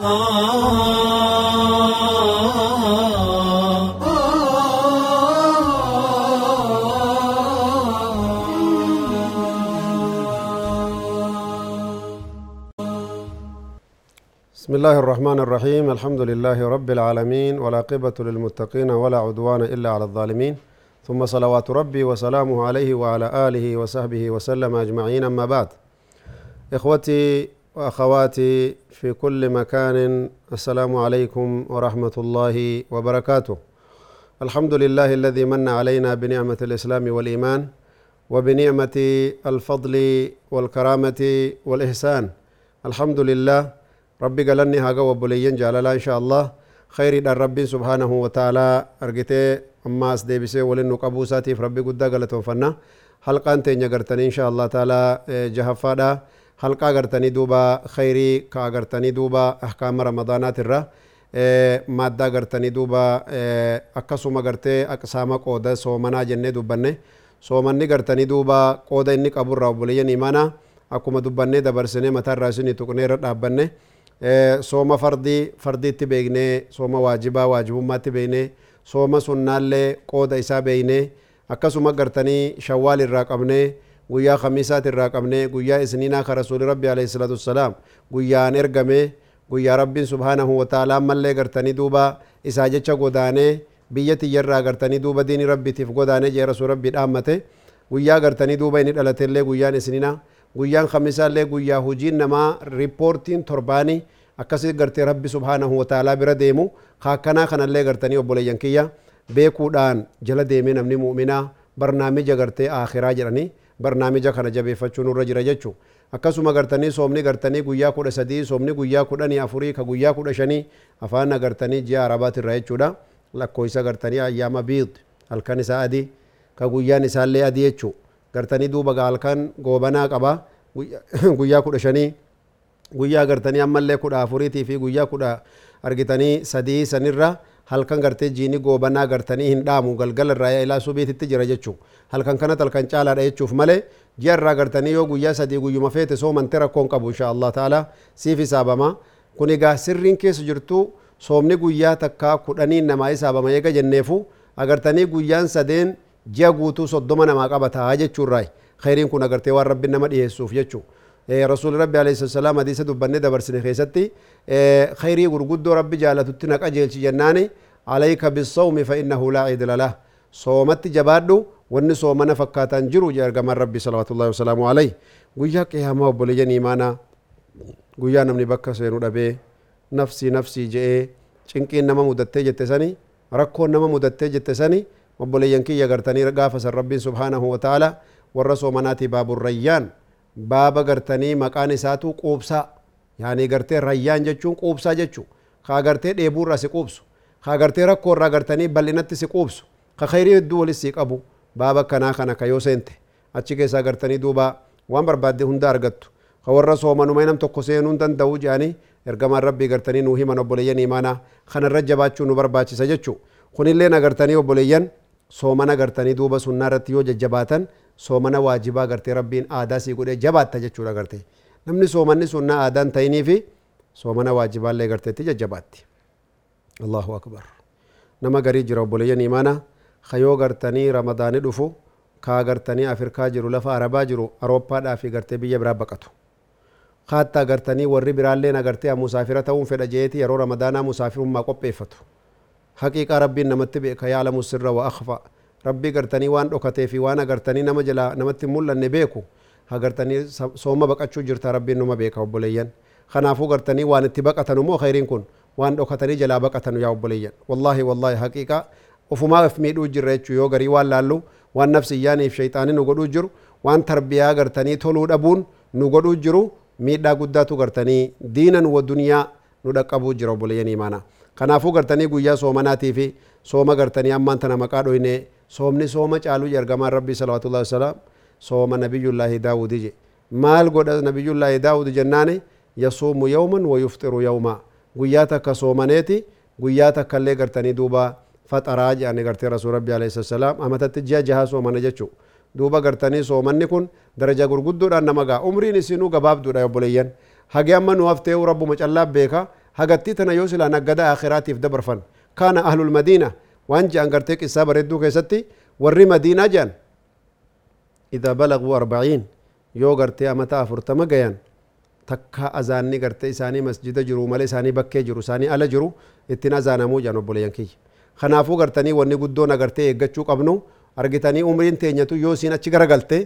بسم الله الرحمن الرحيم الحمد لله رب العالمين قبة للمتقين ولا عدوان إلا على الظالمين ثم صلوات ربي وسلامه عليه وعلى آله وصحبه وسلم أجمعين أما بعد إخوتي واخواتي في كل مكان السلام عليكم ورحمه الله وبركاته الحمد لله الذي من علينا بنعمه الاسلام والايمان وبنعمه الفضل والكرامه والاحسان الحمد لله ربي قالني هاغا وبليين جالالا ان شاء الله خير دار ربي سبحانه وتعالى ارجتي اما أسدي ديبسي ولنو قبوساتي في ربي قد قالتهم فنا حلقان تنجرتني ان شاء الله تعالى إيه، جهفادا حلقه اگرتنی دوبا خیری کا اگرتنی دوبا احکام رمضانات الرا ماده اگرتنی دوبا اکسوم اگرته اقسام قوده سومنا جنه دوبنه soomanni gartanii duuba qooda inni qabu irraa obboleeyyan imaana akkuma dubbannee dabarsinee mataa irraa isinii tuqnee irra dhaabbanne sooma fardii fardiitti beeknee sooma waajibaa waajibummaatti beeknee sooma sunnaallee qooda isaa beeknee akkasuma gartanii shawaal irraa qabnee guyyaa khamiisaat irraa qabnee guyyaa isniinaa ka rasuuli rabbi alayhi salaatu wassalaam guyyaan ergame guyyaa rabbiin subhaanahu wataalaan mallee gartanii duuba isaa jecha godaanee biyya tiyyarraa gartanii duuba diini rabbitiif godaanee jee rasuul rabbi dhaammate guyyaa gartanii duuba inni dhalateillee guyyaan isniinaa guyyaan khammisaallee guyyaa hojiin namaa riippoortiin torbaanii akkasi gartee rabbi subhaanahu wataalaa bira deemu kaakkanaa kanallee gartanii obboleeyyan kiyya beekuudhaan jala deemee namni mu'minaa barnaamija gartee aakiraa jedhanii barnaamija kana jabeeffachuun irra jira jechuun akkasuma gartanii soomni gartanii guyyaa kudha sadii soomni guyyaa kudhanii afurii ka guyyaa kudha shanii afaan agartanii ji'a arabaatirra jechuudha lakkoofsa gartanii ayyaama biid halkan isaa adii ka guyyaan isaallee adii jechuudha gartanii duuba halkan goobanaa qaba guyyaa kudha shanii guyyaa gartanii ammallee kudha afuriitii fi guyyaa kudha argitanii sadii sanirra halkan gartee jiini goobanaa gartanii hin dhaamu galgala irraa ilaa subiititti jira jechuu halkan kanat halkan caalaadha jechuuf malee ji'a irraa gartanii yoo guyyaa sadii guyyuma feete soomante rakkoon qabu insha allah taala siif hisaabama kun egaa sirriin keessa jirtu soomni guyyaa takkaa kudhanii namaa hisaabama eega jenneefu agartanii guyyaan sadeen ji'a guutuu soddoma namaa qabataa jechuurraay khayriin kun agartee waan rabbiin nama dhiyeessuuf jechuu رسول ربي عليه الصلاة والسلام حديثة دبنة دبرسن خيستي خيري غرغد ربي جالتت نقجل جناني عليك بالصوم فإنه لا عدل له صومت جبادو wanni soomana fakkaataan jiru argamaan rabbi salawaatullahi wasalaamu alayhi guyyaa qiyaamaa obboleeyyan imaanaa guyyaa namni bakka seenu dhabee nafsii nafsii je'ee cinqiin nama mudattee jette sani rakkoon nama mudattee jette sani obboleeyyan kiyya gartanii gaafasan rabbiin subhaanahu wa ta'ala warra soomanaatii baaburrayyaan baaba gartanii maqaan isaatu quubsaa yaanii gartee rayyaan jechuun quubsaa jechuu kaa gartee dheebuurraa si quubsu kaa gartee rakkoorraa gartanii bal'inatti si quubsu ka khayrii hedduu walis si qabu baaba akkanaa kana ka yoo seente achi keessaa gartanii duuba waan barbaadde hunda argattu ka warra soomanumee nam tokko seenuu danda'u jedhanii ergamaan rabbii gartanii nuu himan obboleeyyan imaanaa kanarra jabaachuu nu barbaachisa jechuu kunilleen agartanii obboleeyyan soomana gartanii duuba sunnaa irratti yoo jajjabaatan soomana waajibaa gartee rabbiin aadaa sii godhee jabaatta jechuudha gartee namni soomanni sunnaa aadaan ta'inii fi soomana waajibaallee garteetti jajjabaatti allahu akbar nama garii jira obboleeyyan imaana hayoo gartanii ramadaani dhufu kaa gartanii afirkaa jiru lafa arabaa jiru arooppaadhaa fi gartee biyya biraa baqatu kaattaa gartanii warri biraalleen agartee musaafira ta'uun fedha jeeti yeroo ramadaanaa musaafirummaa qopheeffatu haqiiqaa rabbiin namatti beeka yaalamu sirra wa akfa rabbii gartanii waan dhokatee fi waan agartanii nama jala namatti mul'anne beeku agartanii sooma baqachuu jirta rabbiin numa beeka obboleeyyan kanaafuu gartanii waan itti baqatan immoo khayriin kun waan dhokatanii jalaa baqatan yaa obboleeyyan wallaahi wallaahi haqiiqaa ufumaaf miidhuu jirra jechuu yoo garii waan laallu waan nafsiyyaaniif shayxaanii nu godhuu jiru waan tarbiyaa gartanii toluu dhabuun nu godhuu jiru miidhaa guddaatu gartanii diinan wa duniyaa nu dhaqqabuu jira obboleeyyan imaanaa kanaafuu gartanii guyyaa soomanaatii fi sooma gartanii ammaan tana maqaa dhoyne soomni sooma caaluu ergamaan rabbii salawaatullahi wasalaam sooma nabiyullaahi daawudi je maal godha nabiyullaahi daawud jennaani yasuumu yawman wa yufxiru yawma guyyaa takka soomaneeti guyyaa takka illee gartanii duuba faxaraa jedhani gartee rasuul rabbi alayhi salaam amatatti ji'a jahaa soomana jechuu duuba gartanii soomanni kun daraja gurguddoodhaan nama gaa umriin isinuu gabaabduudha obboleeyyan hagee amma nu haftee rabbuma callaa beeka هجتتنا يوسل أن جدا آخراتي في دبر فن كان أهل المدينة وانجا أنقرتك إساب ردو كيستي وري مدينة جان إذا بلغوا أربعين يوغرتي أمتا أفرتما جيان تكا أزاني قرتي ساني مسجد جرو مالي ساني بكي جرو ساني ألا جرو إتنا زانمو جانو بوليان كي خنافو قرتني واني قدونا قرتي إغتشوك أبنو أرغتني عمرين تينيتو يوسين أچي غرقلتي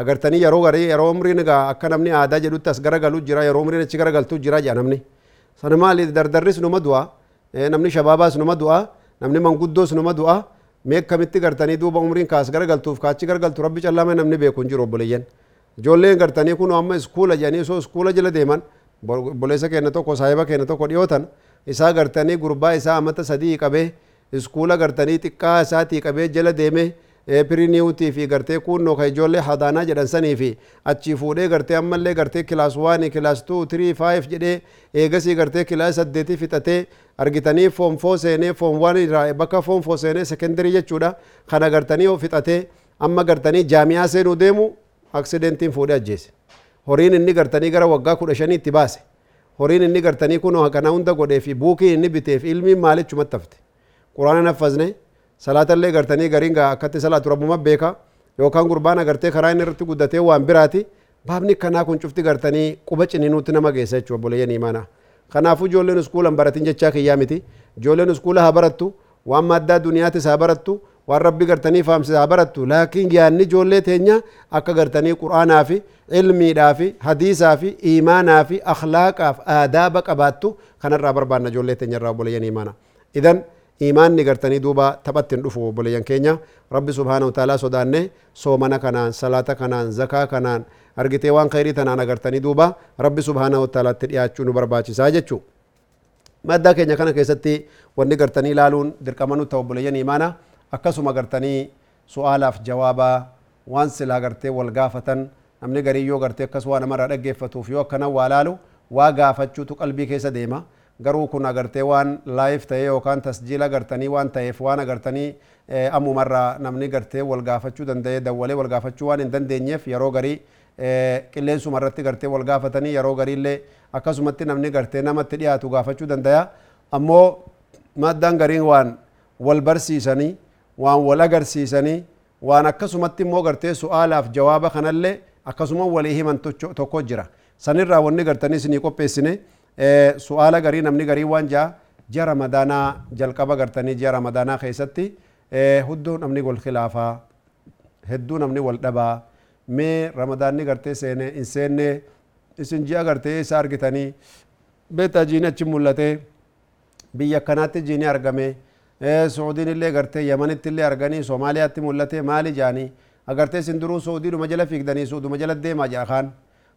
أغرتني يرو غري يرو عمرين أكا نمني آداج لتس غرقلو جرا يرو عمرين أچي غرقلتو جرا جانمني sana maali dardarris numa du'a namni shababaas numa du'a namni manguddoos numa du'a mee akkamitti gartanii duuba umriin kaas gargaltuuf kaachi gargaltu rabbi callame namni beeku hin jiru obboleeyyan ijoolleen gartanii kun amma iskuula jedhanii osoo iskuula jala deeman obboleessa keenya tokko saahiba keenya tokko dhiyootan isaa gartanii gurbaa isaa amata sadii qabee iskuula gartanii xiqqaa isaatii qabee jala deemee piriiniyuutii fi gartee kuunnoo ka ijoollee hadaanaa jedhan sanii fi achi fuudhee gartee ammallee gartee kilaas waanii kilaas tuu tirii faayif jedhee eegasii gartee kilaas saddeetii fixatee argitanii foon foo seenee foon waan irraa bakka foon foo seenee sekendarii jechuudha kan agartanii fixatee amma gartanii jaamiyaa seenuu deemu aksidentiin fuudhee ajjeese horiin inni gartanii gara waggaa kudha shaniitti baase horiin inni gartanii kunoo kana hunda godhee fi buukii inni biteef ilmiin maalichumatti hafte quraana naffasne salaatallee gartanii gariin akkatti salaatu rabbuma beeka yookaan gurbaan agartee karaa inni irratti guddatee waan biraati baabni kanaa kun cufti gartanii quba ciniinuutti nama geessa jechuudha buleeyyan imaanaa kanaafuu ijoolleen iskuulan baratin jechaa kiyyaa miti ijoolleen iskuula haa barattu waan maddaa duniyaatis haa barattu waan rabbi gartanii faamsise haa barattu laakiin yaanni ijoollee teenya akka gartanii quraanaa fi ilmiidhaa fi hadiisaa fi iimaanaa fi akhlaaqaaf aadaaba qabaattu kanarraa barbaanna ijoollee teenya irraa buleeyyan imaanaa imaanni gartanii duuba taphatti hin dhufu obboleeyyan keenya rabbi subhaanahu taalaa sodaanne soomana kanaan salaata kanaan zakaa kanaan argitee waan khayrii tanaan agartanii duuba rabbi subhaanahu taalaatti dhiyaachuu nu barbaachisaa jechuu maddaa keenya kana keessatti wanni gartanii ilaaluun dirqama nu ta'u obboleeyyan imaana akkasuma gartanii su'aalaaf jawaabaa waan silaa gartee wal gaafatan namni garii yoo gartee akkas waa namarraa dhaggeeffatuuf yoo akkana waa laalu waa gaafachuutu qalbii keessa deema garuu kun agartee waan laayif ta'ee yookaan tasjiila agartanii waan ta'eef waan agartanii ammumarraa namni gartee wal gaafachuu danda'ee dawwalee wal gaafachuu waan hin dandeenyeef yeroo garii qilleensuma irratti gartee wal gaafatanii yeroo gariillee akkasumatti namni gartee namatti dhiyaatu gaafachuu dandaya ammoo maddaan gariin waan wal barsiisanii waan wal agarsiisanii waan akkasumatti immoo gartee su'aalaaf jawaaba kanallee akkasuma walii himan tokko jira sanirraa wanni gartanii isinii qopheessine su'aala garii namni garii waan jaa ji'a ramadaanaa jalqaba gartanii ji'a ramadaanaa keessatti hudduu namni wal khilaafaa hedduu namni wal dhabaa mee ramadaanni gartee seene hin seenne isin ji'a gartee isa argitanii beektaa jiini achi mul'atee biyya kanaatti jiini argame suudiin illee gartee yamanitti illee arganii soomaaliyaatti mul'atee maali jaanii agartee isin duruu suudiidhuma jala fiigdanii suuduma jala deemaa jaa kaan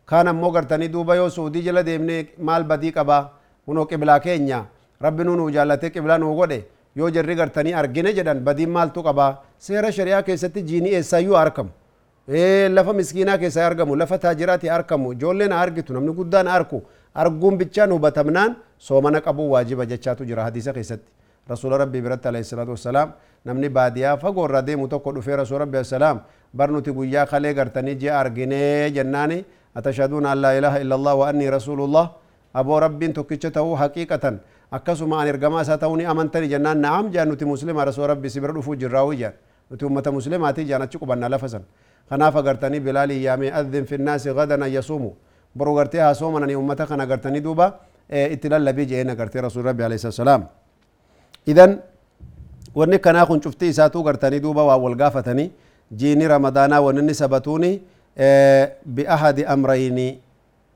kaan ammoo gartanii duuba yoo suudii jala deemne maal badii qaba kunoo qiblaa keenya rabbi nu nuu jaallatee qiblaa nuu godhe yoo jarri gartanii argine jedhan badiin maaltu qaba seera shari'aa keessatti jiinii eessaayyuu arkamu lafa miskiinaa keessaa argamu lafa taajiraati arkamu ijoolleen argitu namni guddaan arku arguun bichaan hubatamnaan soomana qabuu waajiba jechaatu jira hadiisa keessatti رسول ربي برت عليه الصلاة والسلام نمني باديا فقور ردي متوكل في رسول ربي السلام برنو تقول يا خلي قرتني جي أرجني جناني أتشهدون أن لا إله إلا الله وأني رسول الله أبو رب تكتشته حقيقة أكسما أن إرقما ساتوني أمنتني جنان نعم جان نتي مسلمة رسول ربي سبر رفو جراوي جان نتي أمة مسلمة تي جانا تشكو بنا لفسا خناف قرتني بلالي يامي أذن في الناس غدا يصوموا برو قرتيها صوما أني أمتك أنا قرتني دوبا إيه، اتلال لبي جينا قرتي رسول ربي عليه السلام إذن وني كنا شفتي ساتو قرتني دوبا وأول قافتني جيني رمضانا ونني سبتوني bi'ahadi amrayni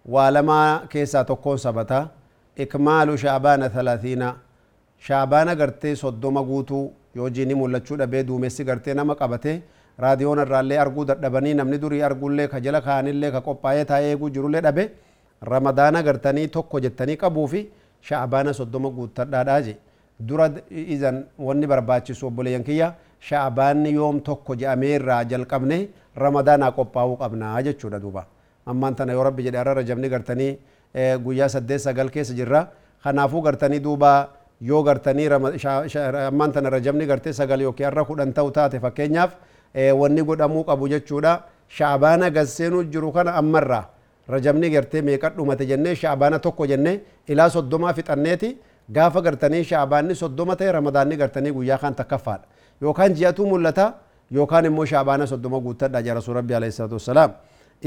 waa lamaa keessaa tokkoon sabata ikmaalu shaabaana thalaathiina shaabaana garte soddoma guutuu yoo jini mul'achuu dhabee duumessi gartee nama qabate raadiyoon arguu dadhabanii namni durii arguullee ka jala kaanillee ka qophaa'ee taa'ee eeguu jirullee dhabe ramadaana gartanii tokko jettanii qabuu fi shaabaana soddoma guuttadhaadhaa je dura izan wanni barbaachisu obboleeyyan kiyya shaabaanni yoom tokko je'amee irraa jalqabne ramadaanaa qophaa'uu qabnaa jechuudha duuba ammaan tana yoo rabbi jedhe arra rajabni gartanii guyyaa saddeet sagal keessa jirra kanaafuu gartanii duuba yoo gartanii ammaan tana rajabni gartee sagal yookiin arra kudhan ta'u taate fakkeenyaaf wanni godhamuu qabu jechuudha shaabaana gadseenuu jiru kana ammarraa rajabni gartee meeqa dhumate jennee shaabaana tokko jennee ilaa soddomaa fixanneeti gaafa gartanii shaabaanni soddoma ta'e ramadaanni gartanii guyyaa kan takkaffaadha يوكان جياتو ملتا يوكان امو شعبانا صدوما قوتتا جا رسول ربي عليه الصلاة والسلام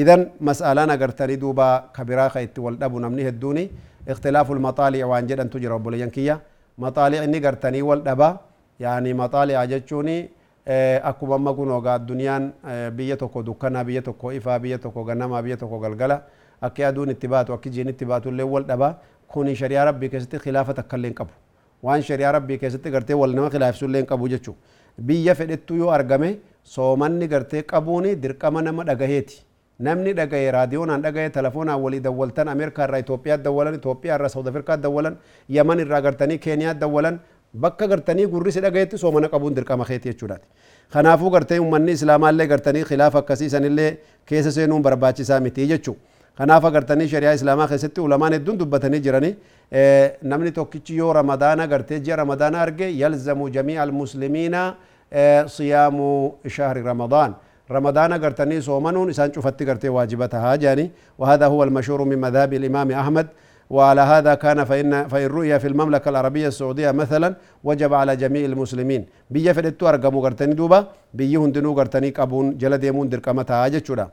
إذن مسألة نقرتني دوبا كبيرا خيت والدب نمني هدوني اختلاف المطالع وان جدا تجرى بولينكية مطالع نقرتني والدبا يعني مطالع جتشوني akkuma amma kun ogaa addunyaan biyya tokko dukkanaa biyya tokko ifaa biyya tokko gannamaa biyya tokko galgala akki aduun itti baatu akki jiin itti baatu illee wal dhabaa kun shari'aa rabbii keessatti khilaafa takka illee hin qabu waan shari'aa rabbii keessatti gartee wal nama khilaafsu illee hin qabu jechuudha. biyya fedhettu yoo argame soomanni gartee qabuuni dirqama nama dhagaheeti namni dhagaye raadiyoonaan dhagaye telefoonaan walii dawwaltan ameerikaa irraa Itoophiyaa dawwalan Itoophiyaa irraa Saawud Afrikaa dawwalan Yaman irraa gartanii Keeniyaa dawwalan bakka gartanii gurrisi dhagayetti soomana qabuun dirqama keeti jechuudhaati. Kanaafuu gartee uummanni islaamaallee gartanii khilaaf akkasii sanillee keessa seenuun barbaachisaa miti jechuudha. Kanaaf agartanii shari'aa islaamaa keessatti ulamaan hedduun dubbatanii jiranii namni tokkichi yoo ramadaana gartee ji'a ramadaana arge yalzamu jamii'a almuslimiinaa صيام شهر رمضان رمضان قرتني صومن إسان شفت قرتي واجبتها جاني وهذا هو المشهور من مذهب الإمام أحمد وعلى هذا كان فإن فإن رؤيا في المملكة العربية السعودية مثلا وجب على جميع المسلمين بيا فدتو أرقمو قرتني دوبا بيا دنو قرتني قبون جلديمون درقمتها جتشورا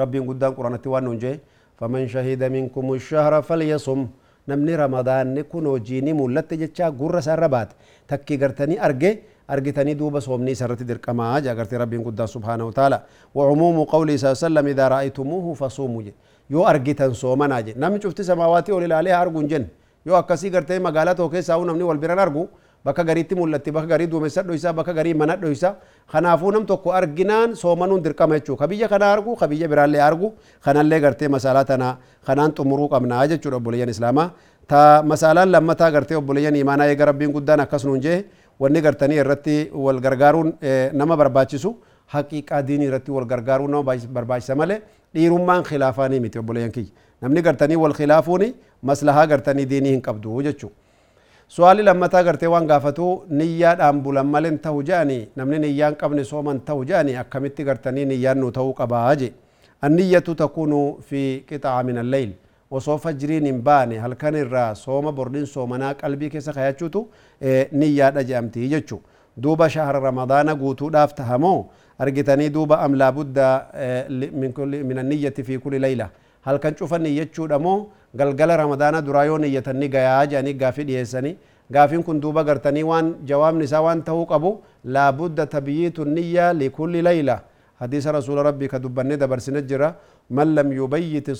ربي قدام قرآن التوان نجي فمن شهد منكم الشهر فليصم نمني رمضان نكونو جيني مولت جتشا قرس الربات تكي قرتني أرقي أرجتني دوب سومني سرت درك ما جا قرت ربي قد سبحانه وتعالى وعموم قوله صلى الله عليه وسلم إذا رأيتموه فصوموا جي يو أرجتن سوما ناجي نامي شفت سماواتي ولي لعليها أرجون جن يو أكسي قرت ما قالت هو كيس أو نمني والبرن أرجو بكا غريتي مولتي بكا غري دو مسر دويسا بكا غري منا دويسا خنافو نم توكو أرجنان سومنو درك ما يچو خبيجة خنا أرجو خبيجة برالي أرجو خنا لي قرت مسالاتنا خنان تمرو كمنا أجد شرب بليان إسلاما تا مسالان لما تا قرت بليان إيمانا يقربين قدانا كسنون جيه wanni gartanii irratti wal gargaaruun nama barbaachisu haqiiqaa diinii irratti wal gargaaruun nama barbaachisa malee dhiirummaan khilaafaanii miti obboleeyyan kiyya namni gartanii wal khilaafuuni maslahaa gartanii diinii hin qabdu jechuudha. su'aali lammataa gartee waan gaafatu niyyaadhaan bulan maleen ta'u je'anii namni niyyaan qabne sooman ta'u je'anii akkamitti gartanii niyyaan nu ta'uu qabaa je anniyyatu takuunu fi qixaa min allayl osoo fajriin hin baane halkan irraa sooma bordiin soomanaa qalbii keessa kayachuutu niyyaadha jedhamti jechu duuba shahara ramadaana guutuudhaaf tahamoo argitanii duuba am laabudda min anniyyati fi kuli layla halkan cufa niyyachuudha moo galgala ramadaana duraa yoo niyyatanni gayaa jedhanii gaafii dhiyeessanii gaafin kun duuba gartanii waan jawaabni isaa waan tahuu qabu laabudda tabyiitu niyya likulli layla hadiisa rasuula rabbii ka dubbanne dabarsine jira man lam yubayyit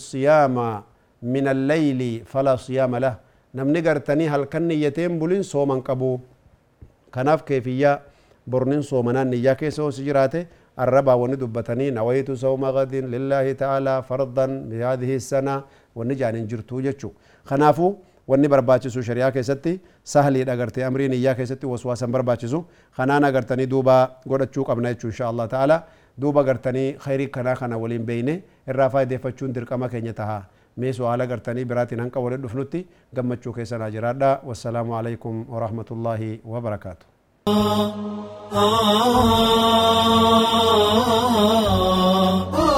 من الليل فلا صيام له نمني قرتني هل كن يتيم بولين صوما قبو كناف كيفية برنين صومنا نيا كيسو سجراته الربا وندبتني نويت صوم غد لله تعالى فرضا بهذه السنة ونجان جرتو جتشو خنافو wanni barbaachisu shari'aa keessatti sahliidha agartee amriin iyyaa keessatti waswaasan barbaachisu kanaan agartanii duuba godhachuu qabna jechuu insha allah ta'ala duuba agartanii khayrii kanaa kana waliin beeyne irraa faayideeffachuun dirqama keenya tahaa mee su'aala gartanii biraatiin hanqa waliin dhufnutti gammachuu keessan haa jiraadha wassalaamu alaikum warahmatullaahi wabarakaatu Oh